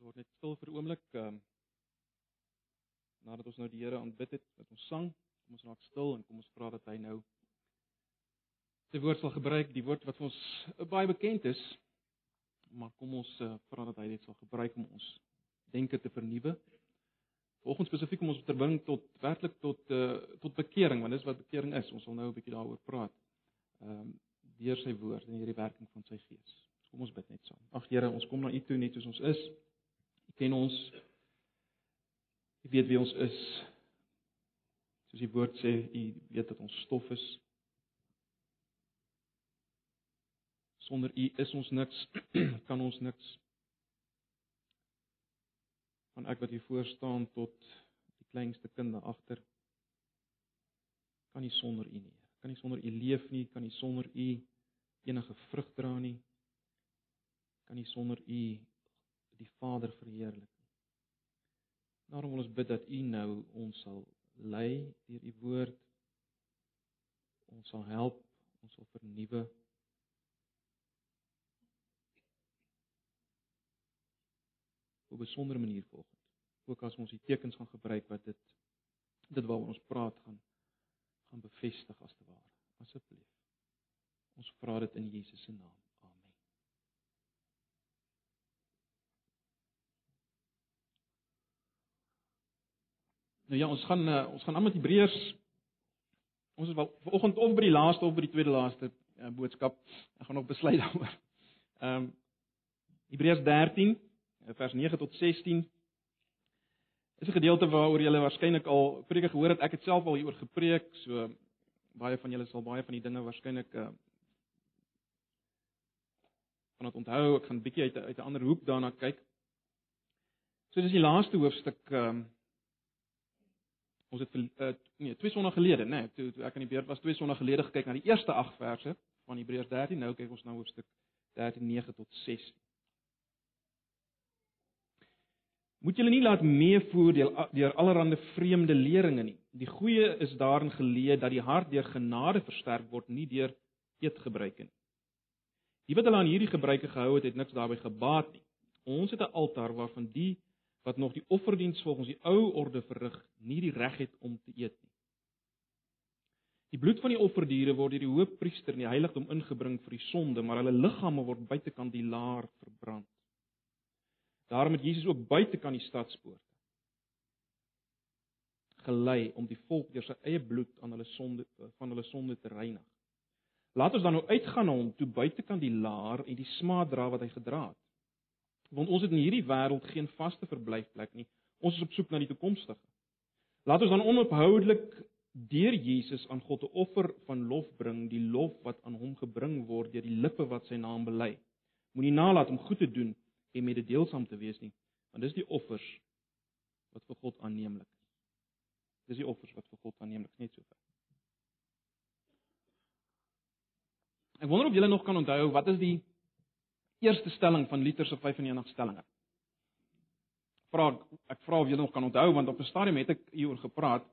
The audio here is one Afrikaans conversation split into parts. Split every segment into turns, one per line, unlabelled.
Ons word net stil vir 'n oomblik. Ehm um, nadat ons nou die Here aanbid het met ons sang, kom ons raak stil en kom ons vra dat hy nou sy woord sal gebruik, die woord wat vir ons baie bekend is. Maar kom ons uh, vra dat hy dit sal gebruik om ons denke te vernuwe. Vanoggend spesifiek om ons te bring tot werklik tot uh, tot bekering, want dis wat bekering is. Ons sal nou 'n bietjie daaroor praat. Ehm um, deur sy woord en hierdie werking van sy gees. Kom ons bid net saam. Ag Here, ons kom na U toe net soos ons is. Ken ons. U weet wie ons is. Soos die woord sê, U weet dat ons stof is. Sonder U is ons niks, kan ons niks. Van ek wat hier voor staan tot die kleinste kind daar agter kan nie sonder U nie. Kan nie sonder U leef nie, kan nie sonder U enige vrug dra nie. Kan nie sonder U die Vader verheerlik nie. Daarom wil ons bid dat U nou ons sal lei deur U woord. Ons sal help, ons sal vernuwe. op 'n besondere manier volgens. Ook as ons die tekens gaan gebruik wat dit dit waaroor ons praat gaan gaan bevestig as te ware. Asseblief. Ons vra dit in Jesus se naam. Nou ja, ons gaan uh, ons gaan aan met Hebreërs. Ons is wel vanoggend of by die laaste of by die tweede laaste uh, boodskap. Ek gaan nog besluit daaroor. Ehm um, Hebreërs 13 Eh, vers 9 tot 16 is 'n gedeelte waaroor julle waarskynlik al preke gehoor het. Ek het self al hieroor gepreek, so baie van julle sal baie van die dinge waarskynlik uh van dit onthou. Ek gaan 'n bietjie uit uit 'n ander hoek daarna kyk. So dis die laaste hoofstuk ehm um, ons het uh, nee, twee sonna gelede, nê, nee, toe, toe ek aan die beurt was twee sonna gelede gekyk na die eerste 8 verse van Hebreërs 13. Nou kyk ons na hoofstuk 13 9 tot 16. Moet julle nie laat meevoer deur allerlei vreemde leringe nie. Die goeie is daarin geleë dat die hart deur genade versterk word, nie deur eetgebruike nie. Die wat hulle aan hierdie gebruike gehou het, het niks daarbey gebaat nie. Ons het 'n altaar waarvan die wat nog die offerdiens volgens die ou orde verrig, nie die reg het om te eet nie. Die bloed van die offerdiere word deur die hoofpriester in die heiligdom ingebring vir die sonde, maar hulle liggame word buitekant die laar verbrand. Daarom het Jesus ook buite kan die stadspoorte gelei om die volk deur sy eie bloed aan hulle sonde van hulle sonde te reinig. Laat ons dan nou uitgaan na hom toe buite kan die laar en die smaad dra wat hy gedra het. Want ons het in hierdie wêreld geen vaste verblyfplek nie. Ons is op soek na die toekomstige. Laat ons dan onophoudelik deur Jesus aan God 'n offer van lof bring, die lof wat aan hom gebring word deur die lippe wat sy naam bely. Moenie nalat om goed te doen en met dit deelsaam te wees nie, want dis die offers wat vir God aanneemlik is. Dis die offers wat vir God aanneemlik is, net so. Ek wonder of julle nog kan onthou wat is die eerste stelling van Luther se 95 stellings? Vra ek vra of julle nog kan onthou want op 'n stadium het ek hieroor gepraat.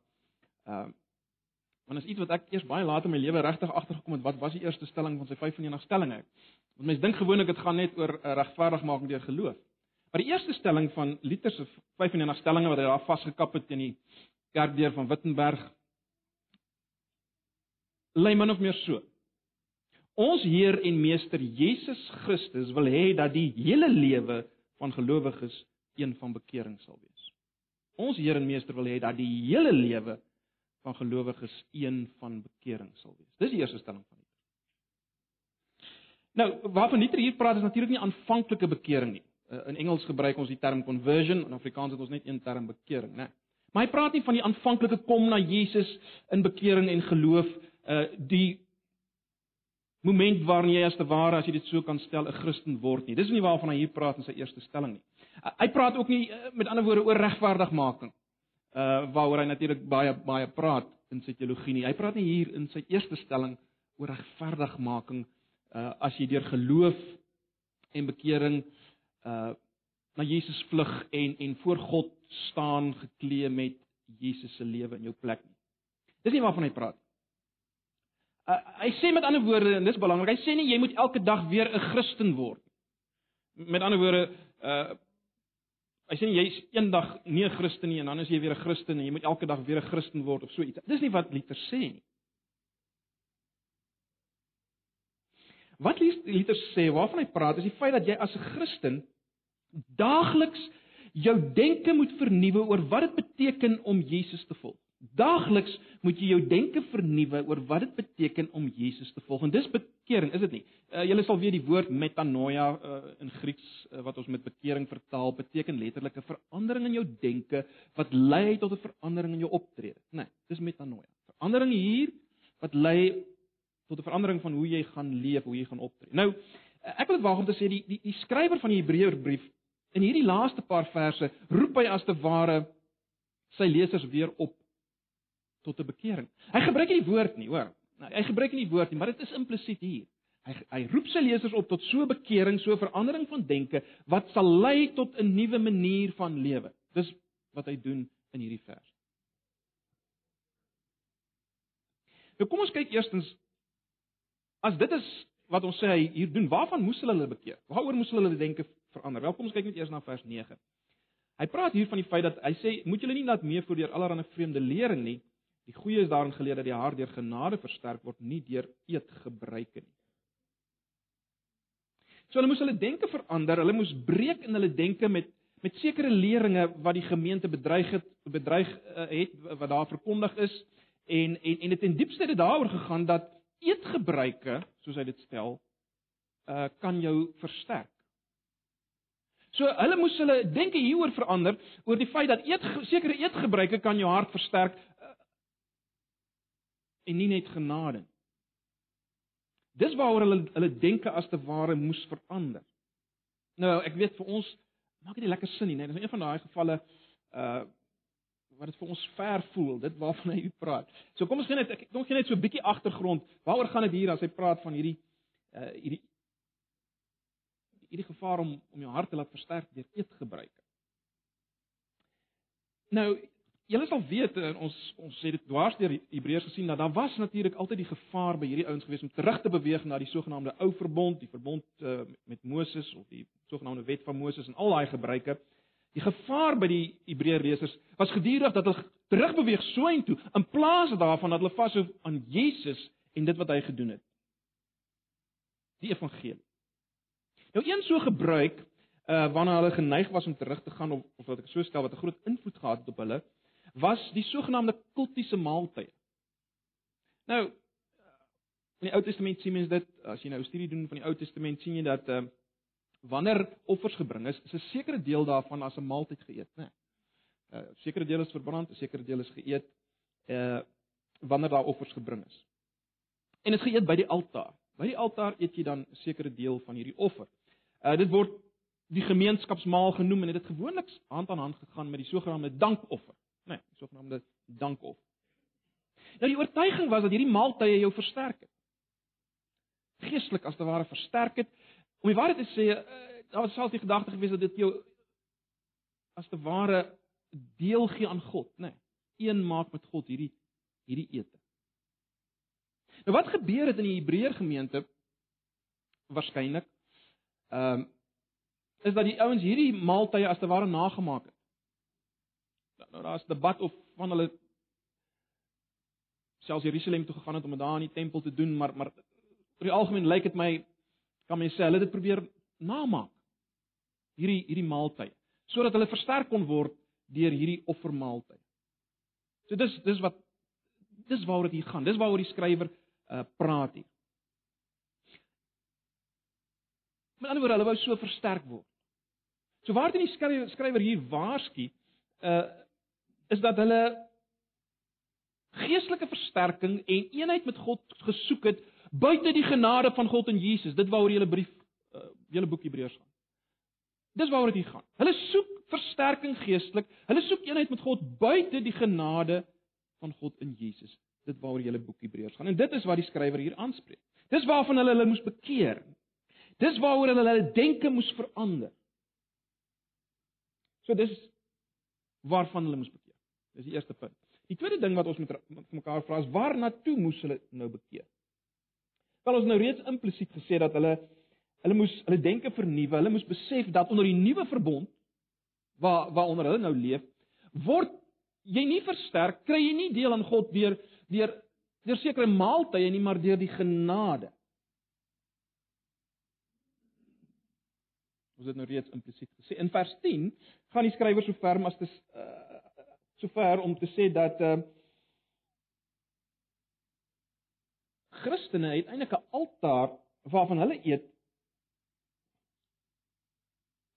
Ehm uh, want is iets wat ek eers baie laat in my lewe regtig agtergekom het wat was die eerste stelling van sy 95 stellings? Want mense dink gewoonlik dit gaan net oor eh, regverdigmaking deur geloof. Maar die eerste stelling van Luther se 95 stellings wat hy daar vasgekap het in die kerkdeur van Wittenberg lê min of meer so. Ons Heer en Meester Jesus Christus wil hê dat die hele lewe van gelowiges een van bekering sal wees. Ons Heer en Meester wil hê dat die hele lewe van gelowiges een van bekering sal wees. Dis die eerste stelling van Nou, waarvan Nietzsche hier praat is natuurlik nie aanvanklike bekering nie. Uh, in Engels gebruik ons die term conversion, in Afrikaans het ons net een term bekering, né? Maar hy praat nie van die aanvanklike kom na Jesus in bekering en geloof, uh die moment waarin jy as te ware, as jy dit so kan stel, 'n Christen word nie. Dis nie waarvan hy hier praat in sy eerste stelling nie. Hy praat ook nie uh, met ander woorde oor regverdigmaking. Uh waaroor hy natuurlik baie baie praat in sy teologie nie. Hy praat nie hier in sy eerste stelling oor regverdigmaking uh as jy deur geloof en bekering uh na Jesus vlug en en voor God staan geklee met Jesus se lewe in jou plek nie. Dis nie waarvan hy praat. Uh, hy sê met ander woorde en dis belangrik, hy sê nie jy moet elke dag weer 'n Christen word. Met ander woorde, uh Hy sê nie jy's eendag nie 'n Christen nie en dan is jy weer 'n Christen en jy moet elke dag weer 'n Christen word of so iets. Dis nie wat Luther sê nie. Wat Luther sê, waarvan hy praat, is die feit dat jy as 'n Christen daagliks jou denke moet vernuwe oor wat dit beteken om Jesus te volg. Daagliks moet jy jou denke vernuwe oor wat dit beteken om Jesus te volg. En dis bekering, is dit nie? Uh, julle sal weet die woord metanoia uh, in Grieks uh, wat ons met bekering vertaal, beteken letterlik 'n verandering in jou denke wat lei tot 'n verandering in jou optrede. Nee, dis metanoia. Verandering hier wat lei tot 'n verandering van hoe jy gaan leef, hoe jy gaan optree. Nou, ek wil dit waag om te sê die die die skrywer van die Hebreërbrief in hierdie laaste paar verse roep hy as te ware sy lesers weer op tot 'n bekering. Hy gebruik nie die woord nie, hoor. Hy gebruik nie die woord nie, maar dit is implisiet hier. Hy hy roep sy lesers op tot so bekering, so verandering van denke wat sal lei tot 'n nuwe manier van lewe. Dis wat hy doen in hierdie vers. Nou kom ons kyk eerstens as dit is wat ons sê hy hier doen, waarvan moes hulle hulle bekeer? Waaroor moes hulle hulle denke verander? Wel, kom ons kyk net eers na vers 9. Hy praat hier van die feit dat hy sê, moet julle nie laat meevoer deur allerlei vreemde lering nie, Die goeie is daarin geleer dat die hart deur genade versterk word, nie deur eetgebruike nie. So hulle moes hulle denke verander, hulle moes breek in hulle denke met met sekere leringe wat die gemeente bedreig het, bedreig uh, het wat daar verkondig is en en en dit in diepste het daaroor gegaan dat eetgebruike, soos hy dit stel, uh kan jou versterk. So hulle moes hulle denke hieroor verander oor die feit dat eet sekere eetgebruike kan jou hart versterk en nie net genade nie. Dis waaroor hulle hulle denke as te ware moes verander. Nou, ek weet vir ons maak dit nie lekker sin nie, nee. Dis een van daai gevalle uh wat dit vir ons ver voel, dit waarvan hy praat. So kom ons gaan net ek kom gee net so 'n bietjie agtergrond. Waaroor gaan dit hier as hy praat van hierdie uh hierdie hierdie gevaar om om jou hart te laat versterk deur eetgebruike. Nou, Julle sal weet en ons ons sê dit dwars deur Hebreërs gesien dat daar was natuurlik altyd die gevaar by hierdie ouens gewees om terug te beweeg na die sogenaamde ou verbond, die verbond uh, met Moses of die sogenaamde wet van Moses en al daai gebruike. Die gevaar by die Hebreër lesers was gedurig dat hulle terugbeweeg soontoe in plaas daarvan dat hulle vashou aan Jesus en dit wat hy gedoen het. Die evangelie. Nou een so gebruik uh wanneer hulle geneig was om terug te gaan of of wat ek so stel wat 'n groot invloed gehad het op hulle was die sogenaamde kultiese maaltye. Nou in die Ou Testament sien mens dit, as jy nou studie doen van die Ou Testament, sien jy dat ehm uh, wanneer offers gebring is, is 'n sekere deel daarvan as 'n maaltyd geëet, né? 'n uh, Sekere deel is verbrand, 'n sekere deel is geëet uh wanneer daar offers gebring is. En dit geëet by die altaar. By die altaar eet jy dan 'n sekere deel van hierdie offer. Uh dit word die gemeenskapsmaal genoem en dit het gewoonlik hand aan hand gegaan met die sogenaamde dankoffer nee, sogenaamde dankoffer. Nou die oortuiging was dat hierdie maaltye jou versterk het. Geestelik as te ware versterk het. Om die waarheid te sê, eh, daar was selfs die gedagte gewees dat dit jou as te ware deel gee aan God, nê. Nee, een maak met God hierdie hierdie ete. Nou wat gebeur het in die Hebreër gemeente waarskynlik ehm um, is dat die ouens hierdie maaltye as te ware nagemaak het. Nou daar's debat of van hulle selfs Jerusalem toe gegaan het om dit daar in die tempel te doen, maar maar oor die algemeen lyk dit my kan mense sê hulle het dit probeer namaak. Hierdie hierdie maaltyd sodat hulle versterk kon word deur hierdie offermaaltyd. So dis dis wat dis waaroor dit hier gaan. Dis waaroor die skrywer uh praat hier. Met ander woorde, hulle wou so versterk word. So waar dit die skrywer skrywer hier waarsku, uh is dat hulle geestelike versterking en eenheid met God gesoek het buite die genade van God in Jesus. Dit waaroor julle brief uh, julle boek Hebreërs gaan. Dis waaroor dit gaan. Hulle soek versterking geestelik. Hulle soek eenheid met God buite die genade van God in Jesus. Dit waaroor julle boek Hebreërs gaan. En dit is wat die skrywer hier aanspreek. Dis waarvan hulle hulle moes bekeer. Dis waaroor hulle hulle denke moes verander. So dis waarvan hulle moes bekeer. Dis die eerste punt. Die tweede ding wat ons met mekaar vra is waar na toe moes hulle nou bekeer? Wel ons nou reeds implisiet gesê dat hulle hulle moes hulle denke vernuwe, hulle moes besef dat onder die nuwe verbond waar waaronder hulle nou leef, word jy nie versterk, kry jy nie deel aan God deur deur deur sekere maaltye nie, maar deur die genade. Ons het nou reeds implisiet gesê. In vers 10 gaan die skrywer so ver as te uh, so ver om te sê dat uh, Christene het eintlik 'n altaar waarvan hulle eet.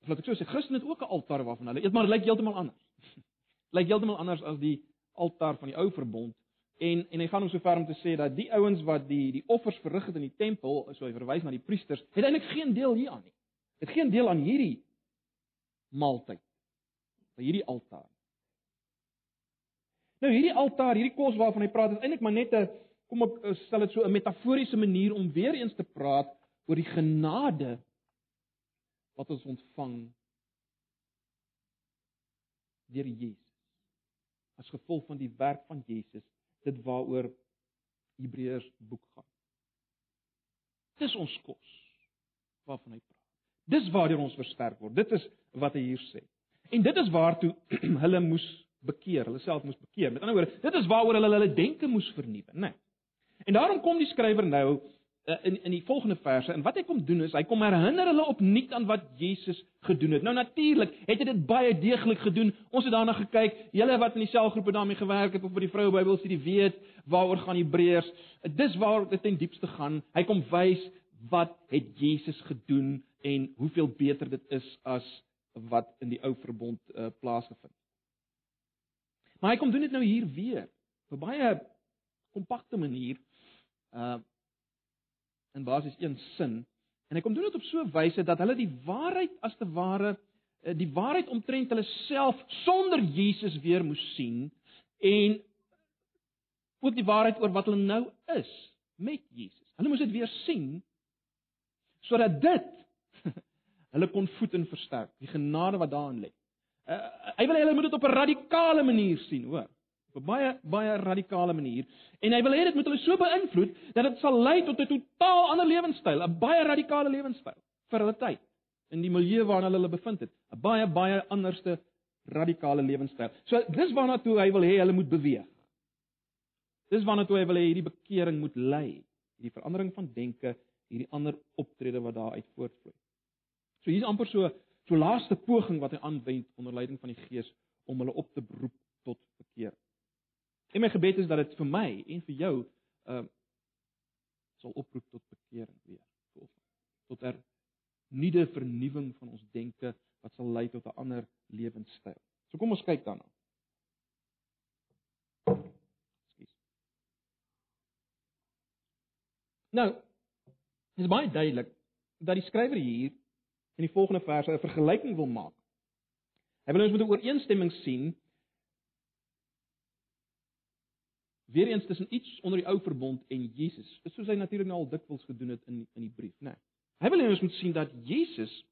Laat ek so sê, Christene het ook 'n altaar waarvan hulle eet, maar dit lyk heeltemal anders. lyk heeltemal anders as die altaar van die ou verbond. En en hy gaan hom so ver om te sê dat die ouens wat die die offers verrig het in die tempel, so hy verwys na die priesters, het eintlik geen deel hieraan nie. Het geen deel aan hierdie maaltyd by hierdie altaar. Nou hierdie altaar, hierdie kos waarvan hy praat, is eintlik maar net 'n kom ek eh, stel dit so 'n metaforiese manier om weer eens te praat oor die genade wat ons ontvang deur Jesus. As gevolg van die werk van Jesus, dit waaroor Hebreërs boek gaan. Dis ons kos waarvan hy praat. Dis waardeur ons versterk word. Dit is wat hy hier sê. En dit is waartoe hulle moes bekeer, hulle self moes bekeer. Met ander woorde, dit is waaroor hulle hulle denke moes vernuwe, né? Nee. En daarom kom die skrywer nou uh, in in die volgende verse en wat hy kom doen is hy kom herinner hulle opnuut aan wat Jesus gedoen het. Nou natuurlik het hy dit baie deeglik gedoen. Ons het daarna gekyk. Julle wat in die selgroepe daarmee gewerk het of by die vroue Bybelstudie weet waaroor gaan Hebreërs. Dis waar dit ten diepste gaan. Hy kom wys wat het Jesus gedoen en hoeveel beter dit is as wat in die ou verbond uh, plaasgevind. Maar hy kom doen dit nou hier weer. Op baie kompakte manier uh in basies een sin en hy kom doen dit op so 'n wyse dat hulle die waarheid as te ware uh, die waarheid omtrent hulle self sonder Jesus weer moes sien en ook die waarheid oor wat hulle nou is met Jesus. Hulle moes dit weer sien sodat dit hulle kon voed en versterk, die genade wat daarin lê. Uh, hy wil hê hulle moet dit op 'n radikale manier sien, hoor op 'n baie baie radikale manier en hy wil hê dit moet hulle so beïnvloed dat dit sal lei tot 'n totaal ander lewenstyl, 'n baie radikale lewenstyl vir hulle tyd in die milieu waarin hulle hulle bevind het, 'n baie baie anderste radikale lewenstyl. So dis waarna toe hy wil hê hulle moet beweeg. Dis waarna toe hy wil hê hierdie bekering moet lei, hierdie verandering van denke, hierdie ander optrede wat daaruit voortvloei. So hier's amper so so laaste poging wat hy aanwend onder leiding van die Gees om hulle op te beroep tot bekering. En my gebed is dat dit vir my en vir jou uh sal oproep tot bekering weer. Tot tot er nuwe vernuwing van ons denke wat sal lei tot 'n ander lewenstyl. So kom ons kyk daarna. Skus. Nou, dit is baie duidelik dat die skrywer hier in die volgende verse 'n vergelyking wil maak. Hy wil ons met 'n ooreenstemming sien weer eens tussen iets onder die ou verbond en Jesus. Soos hy natuurlik nou al dikwels gedoen het in in die brief, né? Nee. Hy wil hê ons moet sien dat Jesus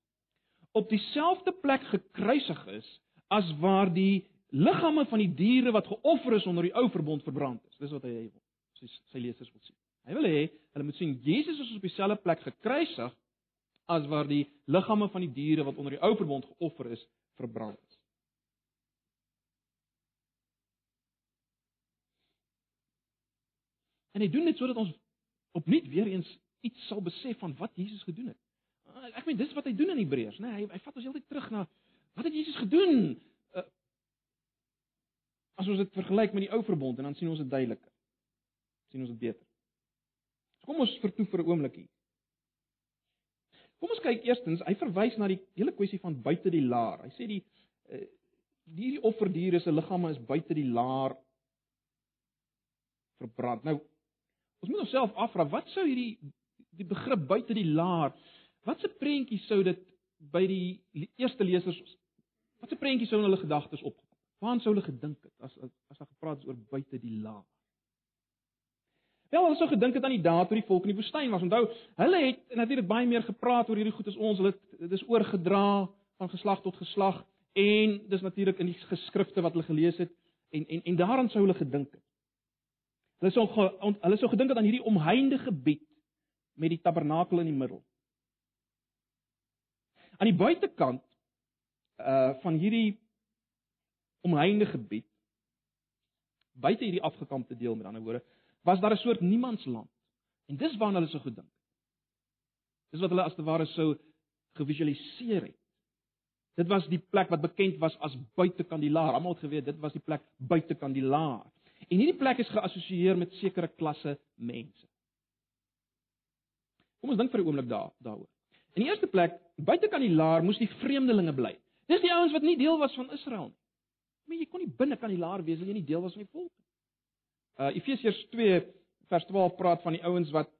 op dieselfde plek gekruisig is as waar die liggame van die diere wat geoffer is onder die ou verbond verbrand is. Dis wat hy. Sy sy lesers wil sien. Hy wil hê hulle moet sien Jesus is op dieselfde plek gekruisig as waar die liggame van die diere wat onder die ou verbond geoffer is verbrand is. En hy doen dit sodat ons opnuut weer eens iets sal besef van wat Jesus gedoen het. Ah, ek meen dis wat hy doen in Hebreërs, né? Nee, hy hy vat ons heeltyd terug na wat het Jesus gedoen? Uh, as ons dit vergelyk met die ou verbond en dan sien ons dit duideliker. sien ons dit beter. So kom ons vertoe vir 'n oomblik hier. Kom ons kyk eerstens, hy verwys na die hele kwessie van buite die laar. Hy sê die hierdie offerdiere se liggame is buite die laar verbrand. Nou Ons moet onsself afvra, wat sou hierdie die begrip buite die laar, wat 'n prentjie sou dit by die eerste lesers wat 'n prentjie sou in hulle gedagtes opkom? Waar sou hulle gedink het as as daar gepraat is oor buite die laar? Wel, hulle sou gedink het aan die dae toe die volk in die woestyn was. Onthou, hulle het natuurlik baie meer gepraat oor hierdie goed as ons. Hulle dit is oorgedra van geslag tot geslag en dis natuurlik in die geskrifte wat hulle gelees het en en en daaraan sou hulle gedink het. Hulle sou hulle sou gedink het aan hierdie omheinde gebied met die tabernakel in die middel. Aan die buitekant uh van hierdie omheinde gebied buite hierdie afgekampte deel met ander woorde was daar 'n soort niemandsland. En dis waarna hulle so goed dink. Dis wat hulle as te ware sou gevisualiseer het. Dit was die plek wat bekend was as buitekandilaar. Almal het geweet dit was die plek buitekandilaar. En hierdie plek is geassosieer met sekere klasse mense. Kom ons dink vir 'n oomblik daar daaroor. In die eerste plek, buitekandilaar moes die vreemdelinge bly. Dis die ouens wat nie deel was van Israel nie. Maar jy kon nie binne kandilaar wees as jy nie deel was van die volk nie. Uh Efesiërs 2 vers 12 praat van die ouens wat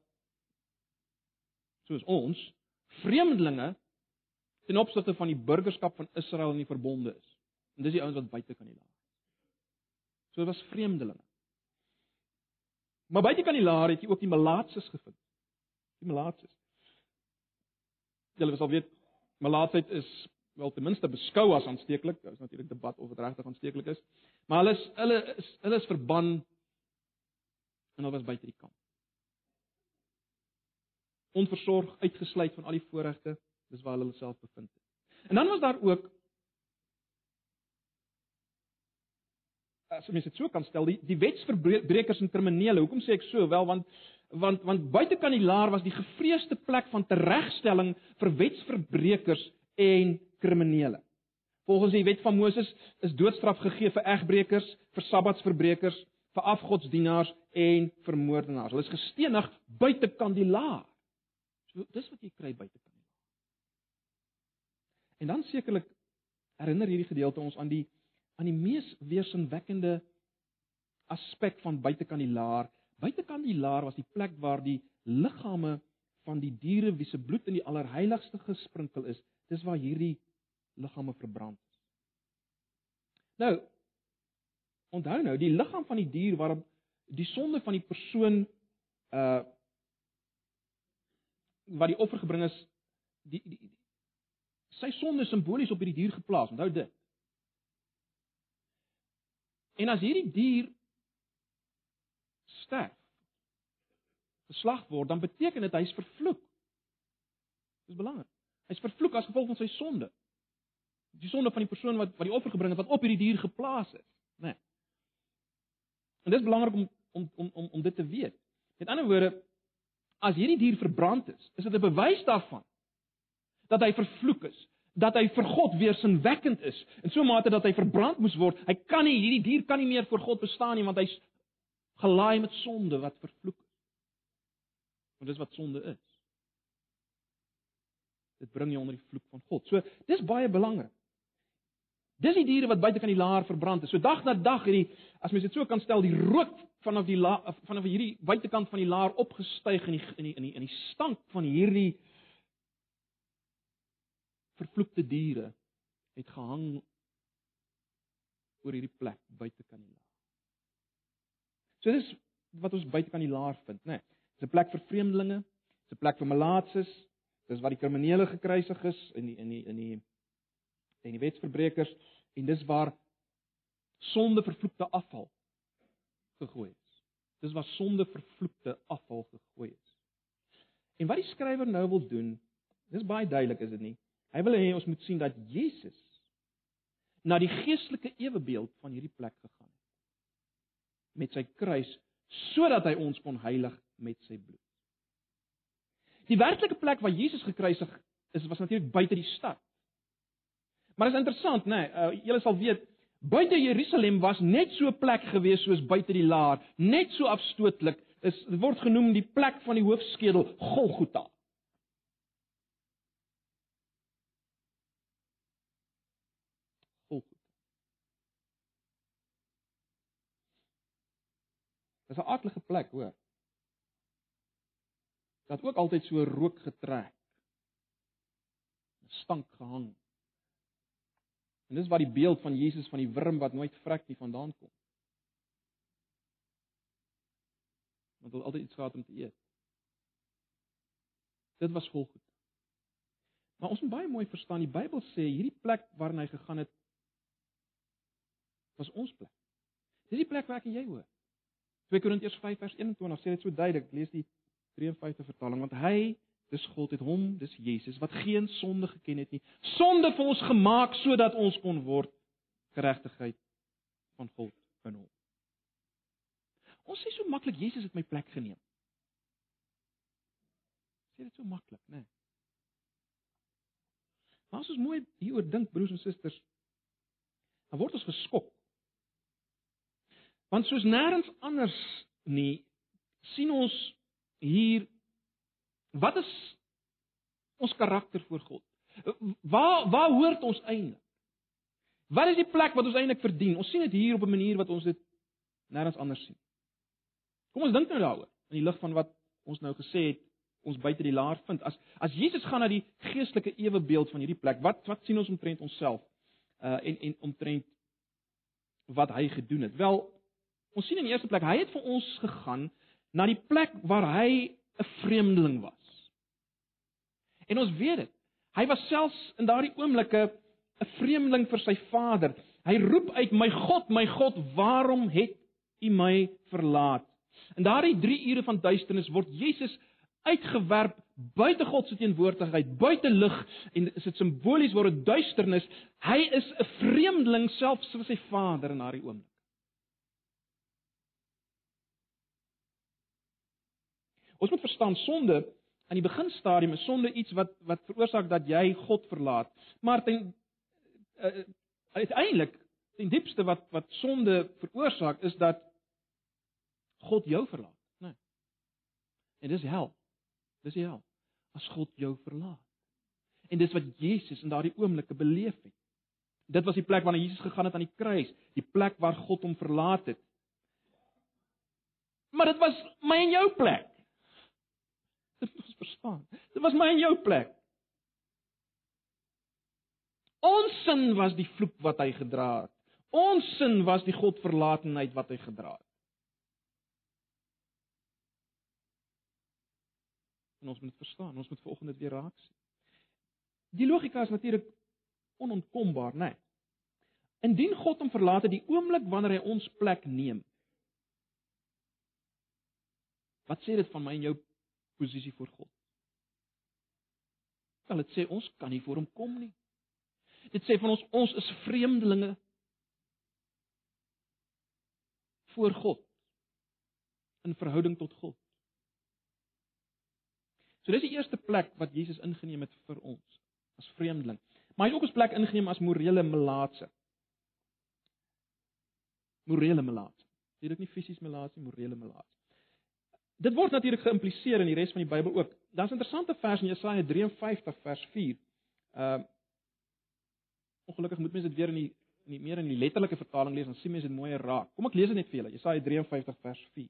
soos ons vreemdelinge ten opsigte van die burgerskap van Israel in die verbonde is. En dis die ouens wat buite kandilaar. So dit was vreemdelinge. Maar buite kandilaar het jy ook die malaatses gevind. Die malaatses. Julle sal weet malaatsheid is wel ten minste beskou as aansteeklik. Daar is natuurlik debat of dit regtig aansteeklik is. Maar hulle is hulle is hulle is verban en hulle was buite die kamp. Onversorg, uitgesluit van al die voorregte, dis waar hulle self bevind het. En dan was daar ook as mens dit so kan stel, die die wetsverbrekers en kriminele. Hoekom sê ek so? Wel want want want buite kan die laar was die gevreesde plek van teregstelling vir wetsverbrekers en kriminele. Volgens die wet van Moses is doodstraf gegee vir egbreekers, vir sabbatsverbrekers, vir afgodsdienaars en vir moordenaars. Hulle is gestenig buite kan die laar. So dis wat jy kry buite kan die laar. En dan sekerlik herinner hierdie gedeelte ons aan die aan die mees weersinwekkende aspek van buitekant die laar. Buitekant die laar was die plek waar die liggame van die diere wie se bloed in die allerheiligste gesprinkel is, dis waar hierdie liggame verbrand is. Nou onthou nou, die liggaam van die dier waarop die sonde van die persoon uh wat die offer gebring is, die, die, die sy sonde simbolies op hierdie dier geplaas. Onthou dit. En as hierdie dier sterf, geslag word, dan beteken dit hy's vervloek. Dis belangrik. Hy's vervloek as gevolg van sy sonde. Die sonde van die persoon wat wat die offer gebring het wat op hierdie dier geplaas is, né? Nee. En dis belangrik om om om om om dit te weet. Met ander woorde, as hierdie dier verbrand is, is dit 'n bewys daarvan dat hy vervloek is, dat hy vir God weersinwekkend is in so 'n mate dat hy verbrand moes word. Hy kan nie hierdie dier kan nie meer voor God bestaan nie want hy's gelaai met sonde wat vervloek is. Want dis wat sonde is. Dit bring jou onder die vloek van God. So, dis baie belangrik. Dis die diere wat buite kan die laar verbrand is. So dag na dag hierdie as mens dit so kan stel, die rook vanaf die la, vanaf hierdie buitekant van die laar opgestyg in die in die in die, in die stank van hierdie vervloekte diere het gehang oor hierdie plek buite kan die laar. So dis wat ons buite kan die laar vind, né? Nee, dis 'n plek vir vreemdelinge, dis 'n plek vir malaatses, dis waar die kriminele gekruisig is in die in die in die en die wetsverbrekers en dis waar sonde vervloekte afval gegooi is. Dis waar sonde vervloekte afval gegooi is. En wat die skrywer nou wil doen, dis baie duidelik is dit nie? Hy wil hê ons moet sien dat Jesus na die geestelike ewebeeld van hierdie plek gegaan het met sy kruis sodat hy ons kon heilig met sy bloed. Die werklike plek waar Jesus gekruisig is was natuurlik buite die stad. Maar is interessant, né? Nee, uh, julle sal weet buite Jerusalem was net so 'n plek gewees soos buite die laar, net so afstootlik. Dit word genoem die plek van die hoofskedel, Golgotha. Dis 'n aardige plek, hoor. Dat ook altyd so rook getrek. Stank gehang. En dis waar die beeld van Jesus van die wurm wat nooit vrek nie vandaan kom. Want hulle altyd iets gehad om te eet. Dit was volgoed. Maar ons moet baie mooi verstaan, die Bybel sê hierdie plek waarna hy gegaan het was ons plek. Dis die plek waar ek en jy hoor. 2 Korintiërs 5 vers 21 sê dit so duidelik. Lees die 53 vertaling want hy Dis God het hom, dis Jesus wat geen sonde geken het nie. Sonde vir ons gemaak sodat ons kon word geregtigheid van God in hom. Ons sê so maklik Jesus het my plek geneem. Sê dit so maklik, né? Nee. Maar as ons mooi hieroor dink, broers en susters, dan word ons geskok. Want soos nêrens anders nie sien ons hier wat is ons karakter voor God? Waar waar hoort ons eintlik? Wat is die plek wat ons eintlik verdien? Ons sien dit hier op 'n manier wat ons dit nêrens anders sien. Kom ons dink nou daaroor in die lig van wat ons nou gesê het ons buite die laar vind. As as Jesus gaan na die geestelike ewebeeld van hierdie plek, wat wat sien ons omtrent onsself? Uh en en omtrent wat hy gedoen het. Wel, ons sien in die eerste plek, hy het vir ons gegaan na die plek waar hy 'n vreemdeling was. En ons weet dit. Hy was selfs in daardie oomblikke 'n vreemdeling vir sy Vader. Hy roep uit: "My God, my God, waarom het U my verlaat?" In daardie 3 ure van duisternis word Jesus uitgewerp buite God se teenwoordigheid, buite lig en is dit simbolies word dit duisternis. Hy is 'n vreemdeling selfs vir sy Vader in daardie oomblik. Ons moet verstaan sonde aan die beginstadium is sonde iets wat wat veroorsaak dat jy God verlaat. Maar ten uh, uiteindelik ten diepste wat wat sonde veroorsaak is dat God jou verlaat, né? Nee. En dis hel. Dis hel. As God jou verlaat. En dis wat Jesus in daardie oomblikke beleef het. Dit was die plek waar Jesus gegaan het aan die kruis, die plek waar God hom verlaat het. Maar dit was my en jou plek. Dit ons verstaan. Dit was my en jou plek. Ons sin was die vloek wat hy gedra het. Ons sin was die Godverlatenheid wat hy gedra het. En ons moet dit verstaan. Ons moet volgende dit weer raak sien. Die logika is natuurlik onontkombaar, né? Nee. Indien God hom verlaat het die oomblik wanneer hy ons plek neem. Wat sê dit van my en jou posisie voor God. Wel dit sê ons kan nie voor hom kom nie. Dit sê van ons ons is vreemdelinge voor God in verhouding tot God. So dis die eerste plek wat Jesus ingeneem het vir ons as vreemdeling. Maar hy het ook 'n plek ingeneem as morele melaatse. Morele melaatse. Dit is nie fisies melaatse, morele melaatse. Dit word natuurlik geïmpliseer in die res van die Bybel ook. Daar's 'n interessante vers in Jesaja 53 vers 4. Uh Ongelukkig moet mense dit weer in die in die meer in die letterlike vertaling lees, dan sien mense dit mooier raak. Kom ek lees dit net vir julle. Jesaja 53 vers 4.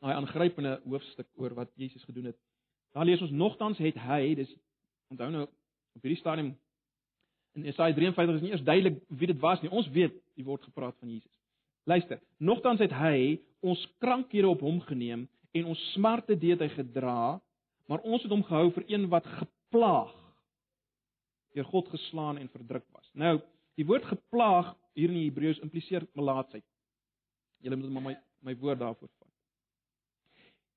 Daai aangrypende hoofstuk oor wat Jesus gedoen het. Daar lees ons nogtans het hy, dis onthou nou op hierdie stadium in Jesaja 53 is nie eers duidelik wie dit was nie. Ons weet, hier word gepraat van Jesus. Luister, nogtans het hy ons krankhede op hom geneem en ons smarte deed hy gedra, maar ons het hom gehou vir een wat geplaag deur God geslaan en verdruk was. Nou, die woord geplaag hier in die Hebreëus impliseer melaatsheid. Julle moet maar my my woord daarvoor vat.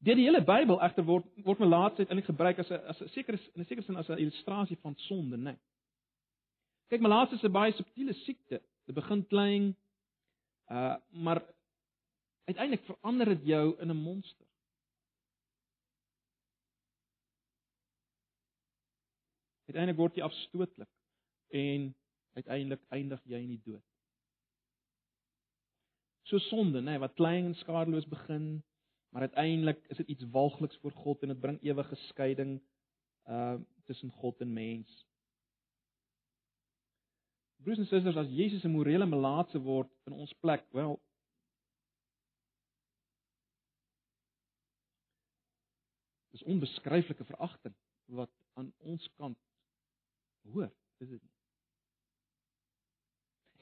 Deur die hele Bybel egter word word melaatsheid eintlik gebruik as 'n as 'n sekere in 'n sekere sin as 'n illustrasie van sonde, né? Nee. Kyk, melaatsheid is 'n baie subtiele siekte. Dit begin klein, Uh maar uiteindelik verander dit jou in 'n monster. Uiteindelik word jy afstootlik en uiteindelik eindig jy in die dood. So sonde, nê, nee, wat klein en skadeloos begin, maar uiteindelik is dit iets walgliks voor God en dit bring ewige skeiding uh tussen God en mens. Broers en susters, as Jesus 'n morele melaatse word in ons plek, wel Dis onbeskryflike veragting wat aan ons kant hoor, is dit nie?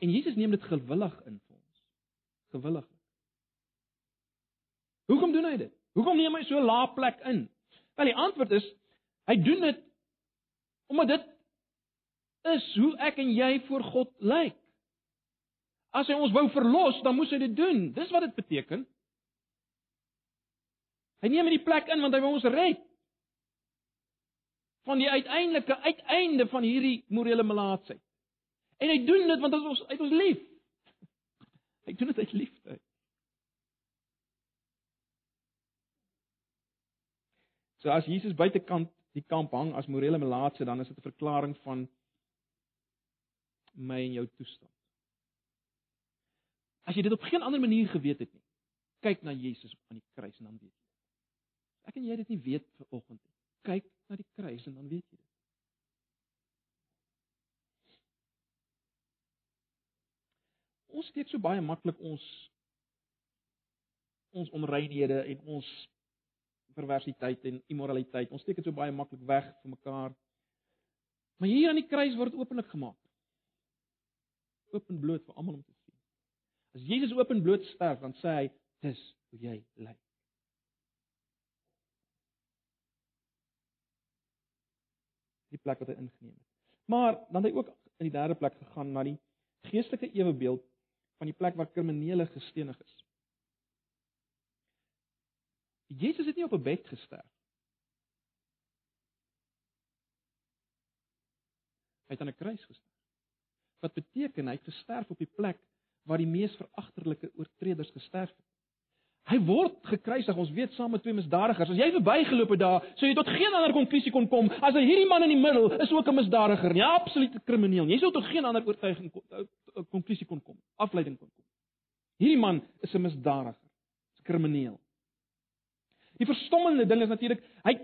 En Jesus neem dit gewillig in vir ons. Gewillig. Hoekom doen hy dit? Hoekom neem hy so 'n lae plek in? Wel die antwoord is hy doen dit omdat dit is hoe ek en jy voor God lyk. As hy ons wou verlos, dan moes hy dit doen. Dis wat dit beteken. Hy neem in die plek in want hy wil ons red. Van die uiteindelike uiteinde van hierdie morele melaatsheid. En hy doen dit want ons uit ons lief. Hy doen dit uit liefde. So as Jesus buitekant die kamp hang as morele melaatse, dan is dit 'n verklaring van my en jou toestand. As jy dit op geen ander manier geweet het nie, kyk na Jesus aan die kruis en dan weet jy. Ek en jy dit nie weet vir oggend nie. Kyk na die kruis en dan weet jy dit. Ons steek so baie maklik ons ons onreinhede en ons perversiteit en immoraliteit. Ons steek dit so baie maklik weg vir mekaar. Maar hier aan die kruis word dit openlik gemaak. Openbloot vir almal om te sien. As Jesus openbloot sterf, dan sê hy, dis hoe jy lyk. Die plek wat hy ingeneem het. Maar dan het hy ook in die derde plek gegaan na die geestelike ewebeeld van die plek waar kriminele gestenig is. Jesus het nie op 'n bed gesterf. Hy het aan 'n kruis gesterf. Wat beteken hy het gesterf op die plek waar die mees veragterlike oortreders gesterf het. Hy word gekruisig, ons weet saam met twee misdadigers. As jy verbygeloop het daar, sou jy tot geen ander konklusie kon kom as dat hierdie man in die middel is ook 'n misdadiger, 'n absolute krimineel. Jy sou tot geen ander oortuiging konklusie kon kom, afleiding kon kom. Hierdie man is 'n misdadiger, 'n krimineel. Die verstommende ding is natuurlik hy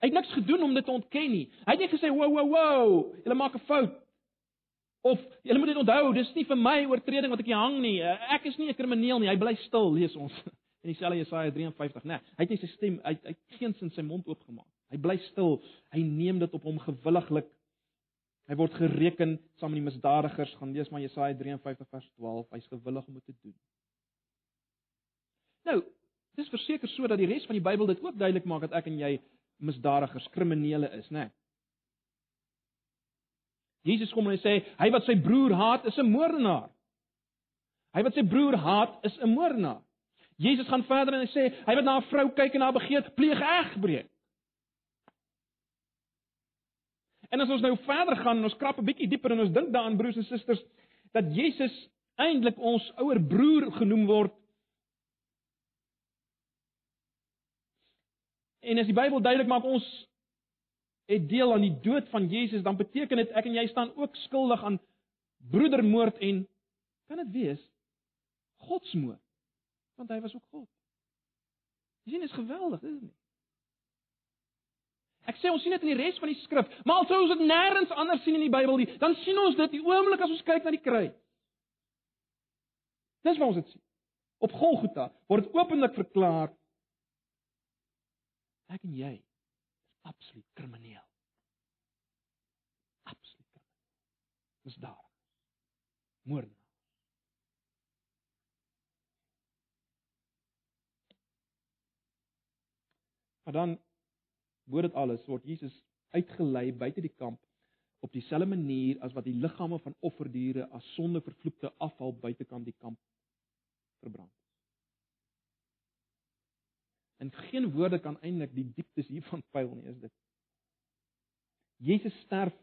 hy het niks gedoen om dit te ontken nie. Hy het nie gesê wow wow wow, jy maak 'n fout. Of jy moet dit onthou, dis nie vir my oortreding wat ek hier hang nie. Ek is nie 'n krimineel nie. Hy bly stil, lees ons in dieselfde Jesaja 53, né? Nee, hy het nie sy stem uit uit geen sin sy mond oopgemaak. Hy bly stil. Hy neem dit op hom gewilliglik. Hy word gereken saam met die misdadigers. Gaan lees maar Jesaja 53 vers 12. Hy's gewillig om dit te doen. Nou, Dis verseker so dat die res van die Bybel dit ook duidelik maak dat ek en jy misdadigers, kriminele is, né? Nee. Jesus kom en hy sê, hy wat sy broer haat, is 'n moordenaar. Hy wat sy broer haat, is 'n moordenaar. Jesus gaan verder en hy sê, hy wat na 'n vrou kyk en haar begeer, pleeg egbreek. En as ons nou verder gaan en ons krap 'n bietjie dieper en ons dink daaraan broers en susters dat Jesus eintlik ons ouer broer genoem word En as die Bybel duidelik maak ons het deel aan die dood van Jesus, dan beteken dit ek en jy staan ook skuldig aan broedermoord en kan dit wees godsmoord? Want hy was ook God. Jy sien, dit is geweldig, is dit nie? Ek sê ons sien dit in die res van die skrif, maar al sou ons dit nêrens anders sien in die Bybel nie, dan sien ons dit die oomblik as ons kyk na die kruis. Dis waar ons dit sien. Op Golgotha word dit openlik verklaar Ek en jy absoluut krimineel. Absoluut. Dis daar. Moordenaar. Maar dan word dit alles word Jesus uitgelei buite die kamp op dieselfde manier as wat die liggame van offerdiere as sondevervloekte afval buitekant die kamp verbrand. En geen woorde kan eintlik die dieptes hiervan pyl nie, is dit. Jesus sterf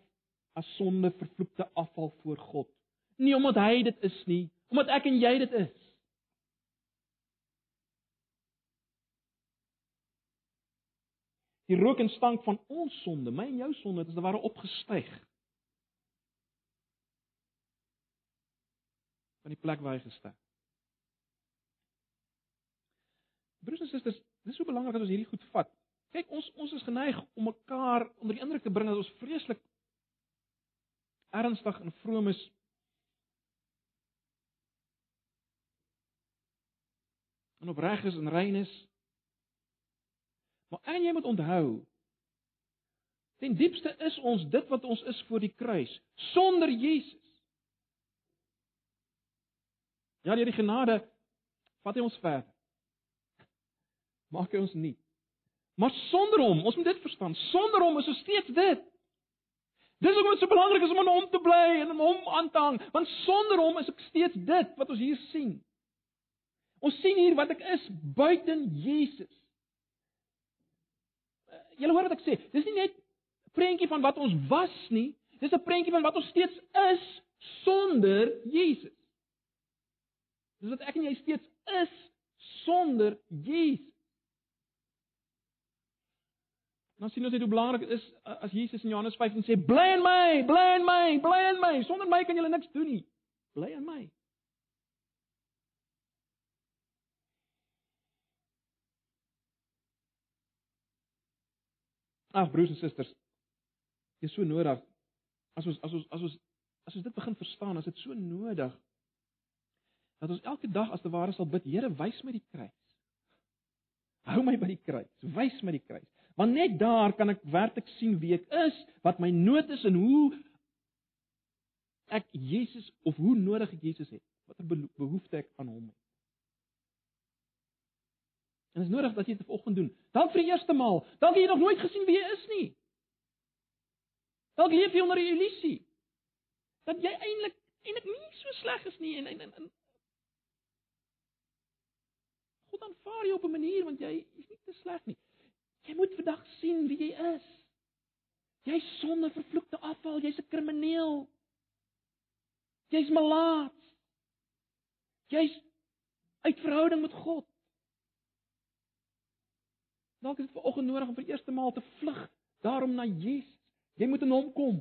as sonde vervloekte afval voor God. Nie omdat hy dit is nie, omdat ek en jy dit is. Die rook en stank van ons sonde, my en jou sonde, het as ware opgestyg. van die plek waar hy gesterf. Broers en susters, Dis so belangrik dat ons hierdie goed vat. Kyk, ons ons is geneig om mekaar onder die indruk te bring dat ons vreeslik ernstig en vroom is. En opreg is en rein is. Maar en jy moet onthou, ten diepste is ons dit wat ons is voor die kruis, sonder Jesus. Ja, die genade vat hy ons verder maak hy ons nie. Maar sonder hom, ons moet dit verstaan, sonder hom is ons steeds dit. Dis hoekom dit so belangrik is om aan hom te bly en om hom aan te hang, want sonder hom is ek steeds dit wat ons hier sien. Ons sien hier wat ek is buiten Jesus. Julle hoor wat ek sê. Dis nie net 'n prentjie van wat ons was nie, dis 'n prentjie van wat ons steeds is sonder Jesus. Dis wat ek en jy steeds is sonder Jesus. Dan sien ons net hoe belangrik dit is as Jesus in Johannes 15 sê bly in my, bly in my, bly in my. Sonder my kan julle niks doen nie. Bly in my. Ag broers en susters, dit is so nodig as ons as ons as ons as ons dit begin verstaan, as dit so nodig dat ons elke dag as te ware sal bid, Here, wys my die kruis. Hou my by die kruis, wys my die kruis. Want net daar kan ek werklik sien wie ek is, wat my nood is en hoe ek Jesus of hoe nodig ek Jesus het. Watter behoefte ek aan hom het. En dit is nodig dat jy dit vanoggend doen. Dalk vir die eerste maal, dalk jy nog nooit gesien wie jy is nie. Dalk leef jy onder 'n illusie dat jy eintlik eintlik nie so sleg is nie en en en God aanvaar jou op 'n manier want jy is nie te sleg nie. Jy moet vandag sien wie jy is. Jy's sonde vervloekte afval, jy's 'n krimineel. Jy's malaat. Jy's uit verhouding met God. Dalk is dit vir oggend nodig om vir eerste maal te vlug daarom na Jesus. Jy moet in hom kom.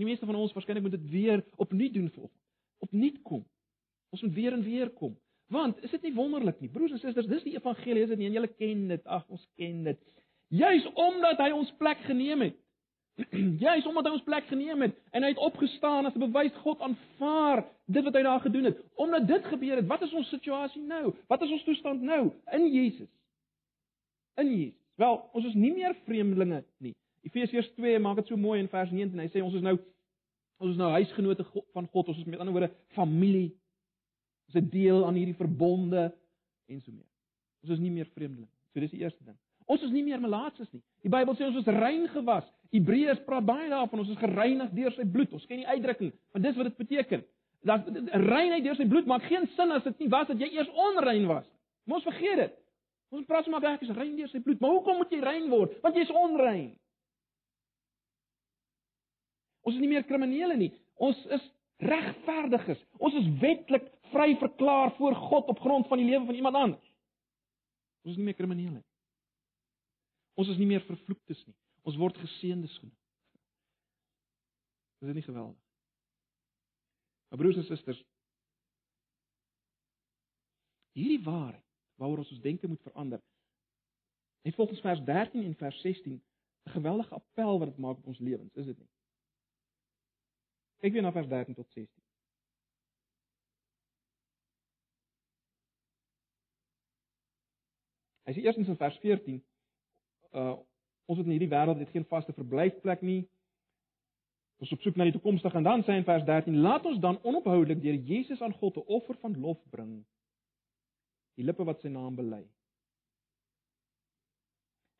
Die meeste van ons waarskynlik moet dit weer opnuut doen vir oggend. Opnuut kom. Ons moet weer en weer kom. Want is dit nie wonderlik nie, broers en susters, dis die evangelie, is dit nie? En julle ken dit. Ag, ons ken dit. Juis omdat hy ons plek geneem het. Juis omdat hy ons plek geneem het en hy het opgestaan as 'n bewys God aanvaar dit wat hy daar gedoen het. Omdat dit gebeur het, wat is ons situasie nou? Wat is ons toestand nou in Jesus? In Jesus. Wel, ons is nie meer vreemdelinge nie. Efesiërs 2 maak dit so mooi in vers 19. Hy sê ons is nou ons is nou huisgenote van God. Ons is met ander woorde familie. Ons 'n deel aan hierdie verbonde en so meer. Ons is nie meer vreemdelinge. So dis die eerste ding. Ons is nie meer melaatses nie. Die Bybel sê ons is rein gewas. Hebreërs praat baie daarvan ons is gereinig deur sy bloed. Ons ken die uitdrukking, want dis wat dit beteken. Dat reinheid deur sy bloed maak geen sin as dit nie was dat jy eers onrein was. Mos vergeet dit. Ons praat sommer baie is rein deur sy bloed, maar hoekom moet jy rein word? Want jy is onrein. Ons is nie meer kriminele nie. Ons is regverdiges. Ons is wetlik vry verklaar voor God op grond van die lewe van iemand anders. Ons is nie meer kriminele nie. Ons is nie meer vervloektes nie. Ons word geseëndes genoem. Is dit nie geweldig? Maar broers en susters, hierdie waarheid waaroor ons ons denke moet verander. En volgens vers 13 en vers 16 'n geweldige appel wat dit maak op ons lewens, is dit nie? Kyk weer na vers 13 tot 16. Hy sê eerstens in vers 14 uh ons het in hierdie wêreld net geen vaste verblyfplek nie. Ons op soek na die toekomstige en dan sê in vers 13 laat ons dan onophoudelik deur Jesus aan God 'n offer van lof bring. Die lippe wat sy naam bely.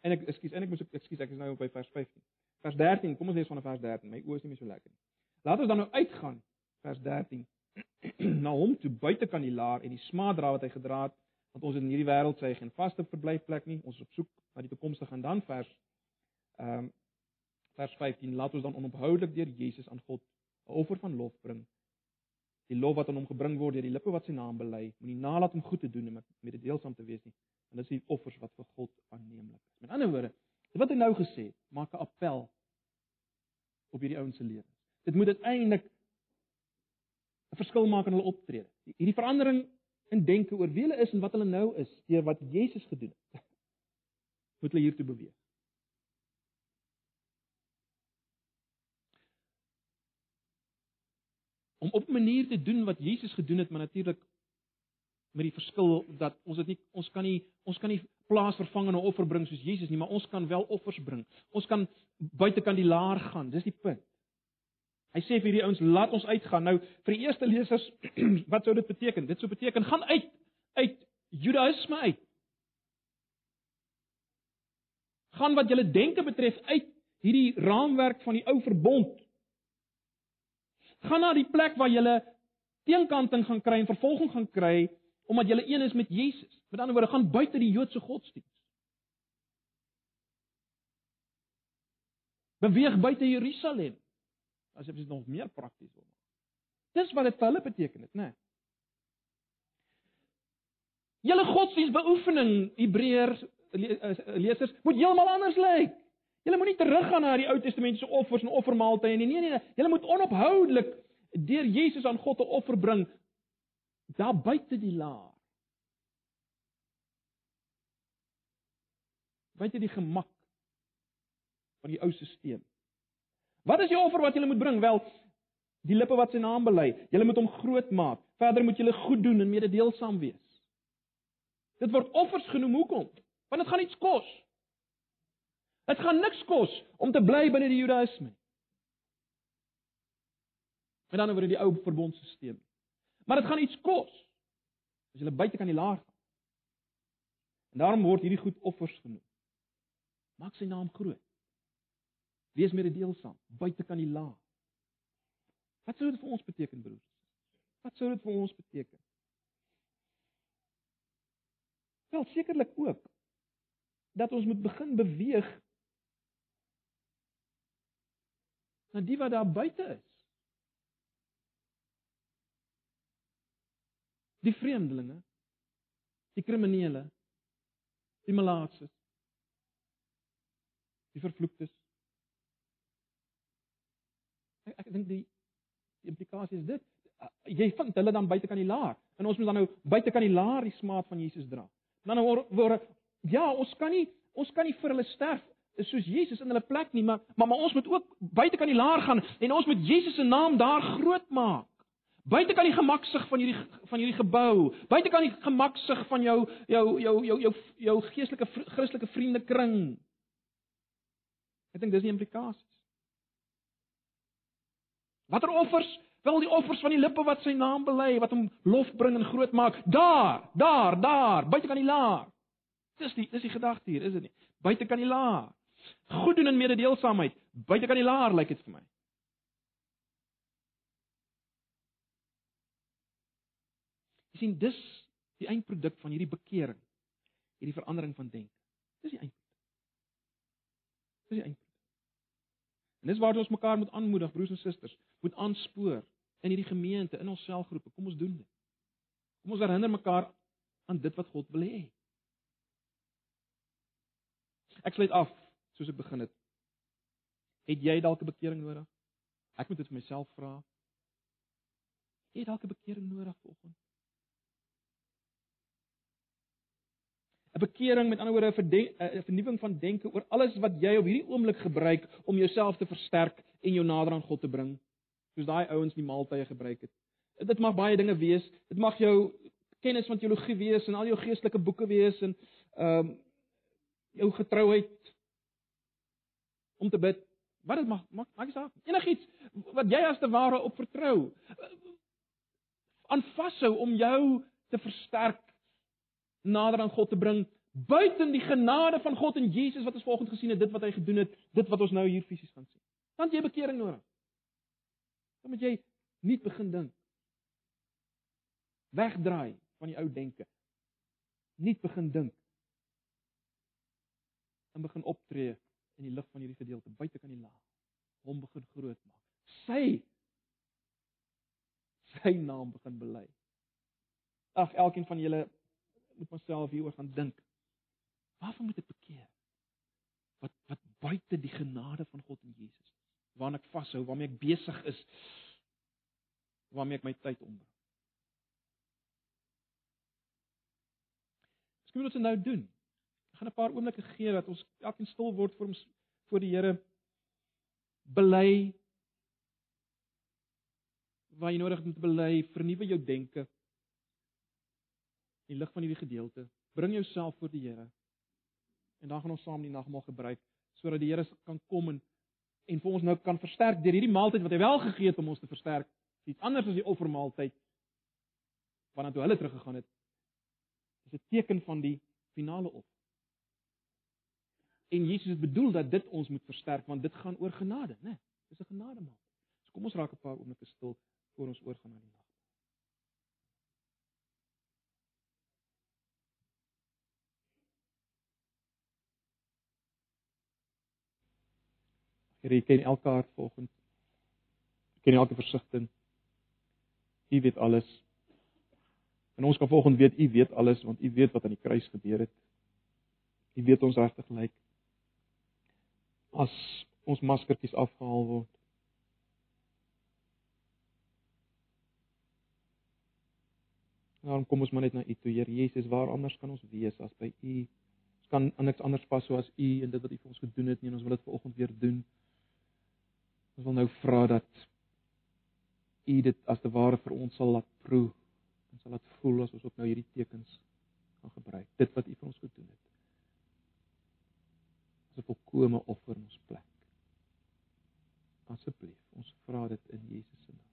En ek ekskuus, en ek moet ekskuus, ek is nou op by vers 15. Vers 13, kom ons lees van vers 13. My oë is nie meer so lekker nie. Laat ons dan nou uitgaan vers 13 na hom toe buite kan die laar en die smaadra wat hy gedra het want ons in hierdie wêreld sê geen vaste verblyfplek nie. Ons is op soek na die toekomstige. En dan vers ehm um, vers 15 laat ons dan onophoudelik deur Jesus aan God 'n offer van lof bring. Die lof wat aan hom gebring word deur die lippe wat sy naam bely moenie nalat om goed te doen en met met dit deelsaam te wees nie want dit is die offers wat vir God aanneemlik is. Met ander woorde wat hy nou gesê het maak 'n appel op hierdie ouens se lewens. Dit moet uiteindelik 'n verskil maak in hulle optrede. Hierdie verandering in denke oor wie hulle is en wat hulle nou is deur wat Jesus gedoen het. Moet hulle hiertoe beweeg. Om op 'n manier te doen wat Jesus gedoen het, maar natuurlik met die verskil dat ons dit nie ons kan nie ons kan nie plaasvervangende offer bring soos Jesus nie, maar ons kan wel offers bring. Ons kan buitekant die laar gaan. Dis die punt. Hy sê vir hierdie ouens, laat ons uitgaan. Nou vir die eerste lesers, wat sou dit beteken? Dit sou beteken gaan uit uit Judaïsme uit. Gaan wat julle denke betref uit hierdie raamwerk van die ou verbond. Gaan na die plek waar jy teenkanting gaan kry en vervolging gaan kry omdat jy een is met Jesus. Met ander woorde, gaan buite die Joodse godsdiens. Beweeg buite Jerusalem. As jy dit nog meer prakties wil maak. Dis wat dit vir hulle beteken het, né? Nee. Julle godsdienstbeoefening, Hebreërs lesers, moet heeltemal anders lyk. Julle moenie teruggaan na die Ou Testamentiese offers en offermaaltye nie. Nee nee nee, julle moet onophoudelik deur Jesus aan God 'n offer bring daar buite die laar. Buite die gemak van die ou stelsel. Wat is die offer wat jy moet bring? Wel, die lippe wat sy naam bely. Jy moet hom groot maak. Verder moet jy goed doen en mededeelsaam wees. Dit word offers genoem hoekom? Want dit gaan iets kos. Dit gaan niks kos om te bly binne die Judaïsme. Met ander woorde die ou verbondstelsel. Maar dit gaan iets kos as jy buite kan die laar gaan. En daarom word hierdie goed offers genoem. Maak sy naam groot. Wees mededeelsaam buite kan die laar. Wat sou dit vir ons beteken broers? Wat sou dit vir ons beteken? Wel sekerlik ook dat ons moet begin beweeg na die wat daar buite is. Die vreemdelinge, die kriminele, die malaatses, die vervloektes. Ek dink die, die implikasie is dit. Jy vind hulle dan buite kan die laar en ons moet dan nou buite kan die laar die smaad van Jesus dra. Dan nou word ja, ons kan nie ons kan nie vir hulle sterf soos Jesus in hulle plek nie, maar maar, maar ons moet ook buite kan die laar gaan en ons moet Jesus se naam daar groot maak. Buite kan die gemaksig van hierdie van hierdie gebou, buite kan die gemaksig van jou jou jou jou jou jou geestelike Christelike vriendekring. Ek dink dis die implikasies. Watter offers? Wel die offers van die lippe wat sy naam bely, wat hom lof bring en groot maak. Daar, daar, daar, buite kan die laar. Dis die dis die gedagte hier, is dit nie? Buite kan die laar. Goed doen en mededeelsaamheid. Buite kan die laar lyk dit vir my. Jy sien dis die eindproduk van hierdie bekering, hierdie verandering van denke. Dis die eindproduk. Dis die eindproduk. En dis waar ons mekaar moet aanmoedig, broers en susters, moet aanspoor in hierdie gemeente, in ons selgroepe. Kom ons doen dit. Kom ons herinner mekaar aan dit wat God wil hê. Ek sluit af soos ek begin het. Het jy dalk 'n bekering nodig? Ek moet dit vir myself vra. Het jy dalk 'n bekering nodig vanoggend? 'n Bekering met ander woorde 'n vernuwing van denke oor alles wat jy op hierdie oomblik gebruik om jouself te versterk en jou nader aan God te bring. Soos daai ouens die maaltye gebruik het. Dit mag baie dinge wees. Dit mag jou kennis van teologie wees en al jou geestelike boeke wees en ehm um, jou getrouheid om te bid. Wat dit mag maak maak saak. Enigiets wat jy as te ware op vertrou aan vashou om jou te versterk nader aan God te bring buiten die genade van God en Jesus wat ons volgens gesien het dit wat hy gedoen het dit wat ons nou hier fisies gaan sien. Dan jy bekering nodig. Dan moet jy nie begin dink. Wegdraai van die ou denke. Nie begin dink en begin optree in die lig van hierdie gedeelte buite kan die laag hom begin groot maak. Sy sy naam begin bely. Ag elkeen van julle moet myself hieroor gaan dink. Waarvan moet ek bekeer? Wat wat buite die genade van God en Jesus. Waarna ek vashou, waarmee ek besig is, waarmee ek my tyd ombring. Skien moet ons nou doen gaan 'n paar oomblikke gee dat ons elkeen stil word voor ons voor die Here bely waar jy nodig het om te bely, vernuwe jou denke. In lig van hierdie gedeelte, bring jouself voor die Here. En dan gaan ons saam die nagmaal gebruik sodat die Here kan kom en en vir ons nou kan versterk deur hierdie maaltyd wat hy wel gegee het om ons te versterk. Iets anders as die offermaaltyd waarna toe hulle teruggegaan het. Dis 'n teken van die finale offer. En Jesus het bedoel dat dit ons moet versterk want dit gaan oor genade, né? Nee, dis 'n genademaal. So kom ons raak 'n paar oomblikke stil voor ons oorgaan na die Here, jy ken elke hart volgens. Jy ken elke versigtiging. U weet alles. En ons kan volgens weet u weet alles want u weet wat aan die kruis gebeur het. U weet ons regtig lyk. As ons maskertjies afgehaal word. Daarom kom ons maar net na U toe, Here Jesus, waar anders kan ons wees as by U? Ons kan aan niks anders pas soos U en dit wat U vir ons gedoen het nie en ons wil dit vanoggend weer doen. Ons wil nou vra dat U dit as te ware vir ons sal laat proe. Ons sal laat voel as ons ook nou hierdie tekens kan gebruik. Dit wat U vir ons gedoen het. As 'n volkomme offer in ons plek. Asseblief, ons vra dit in Jesus se naam.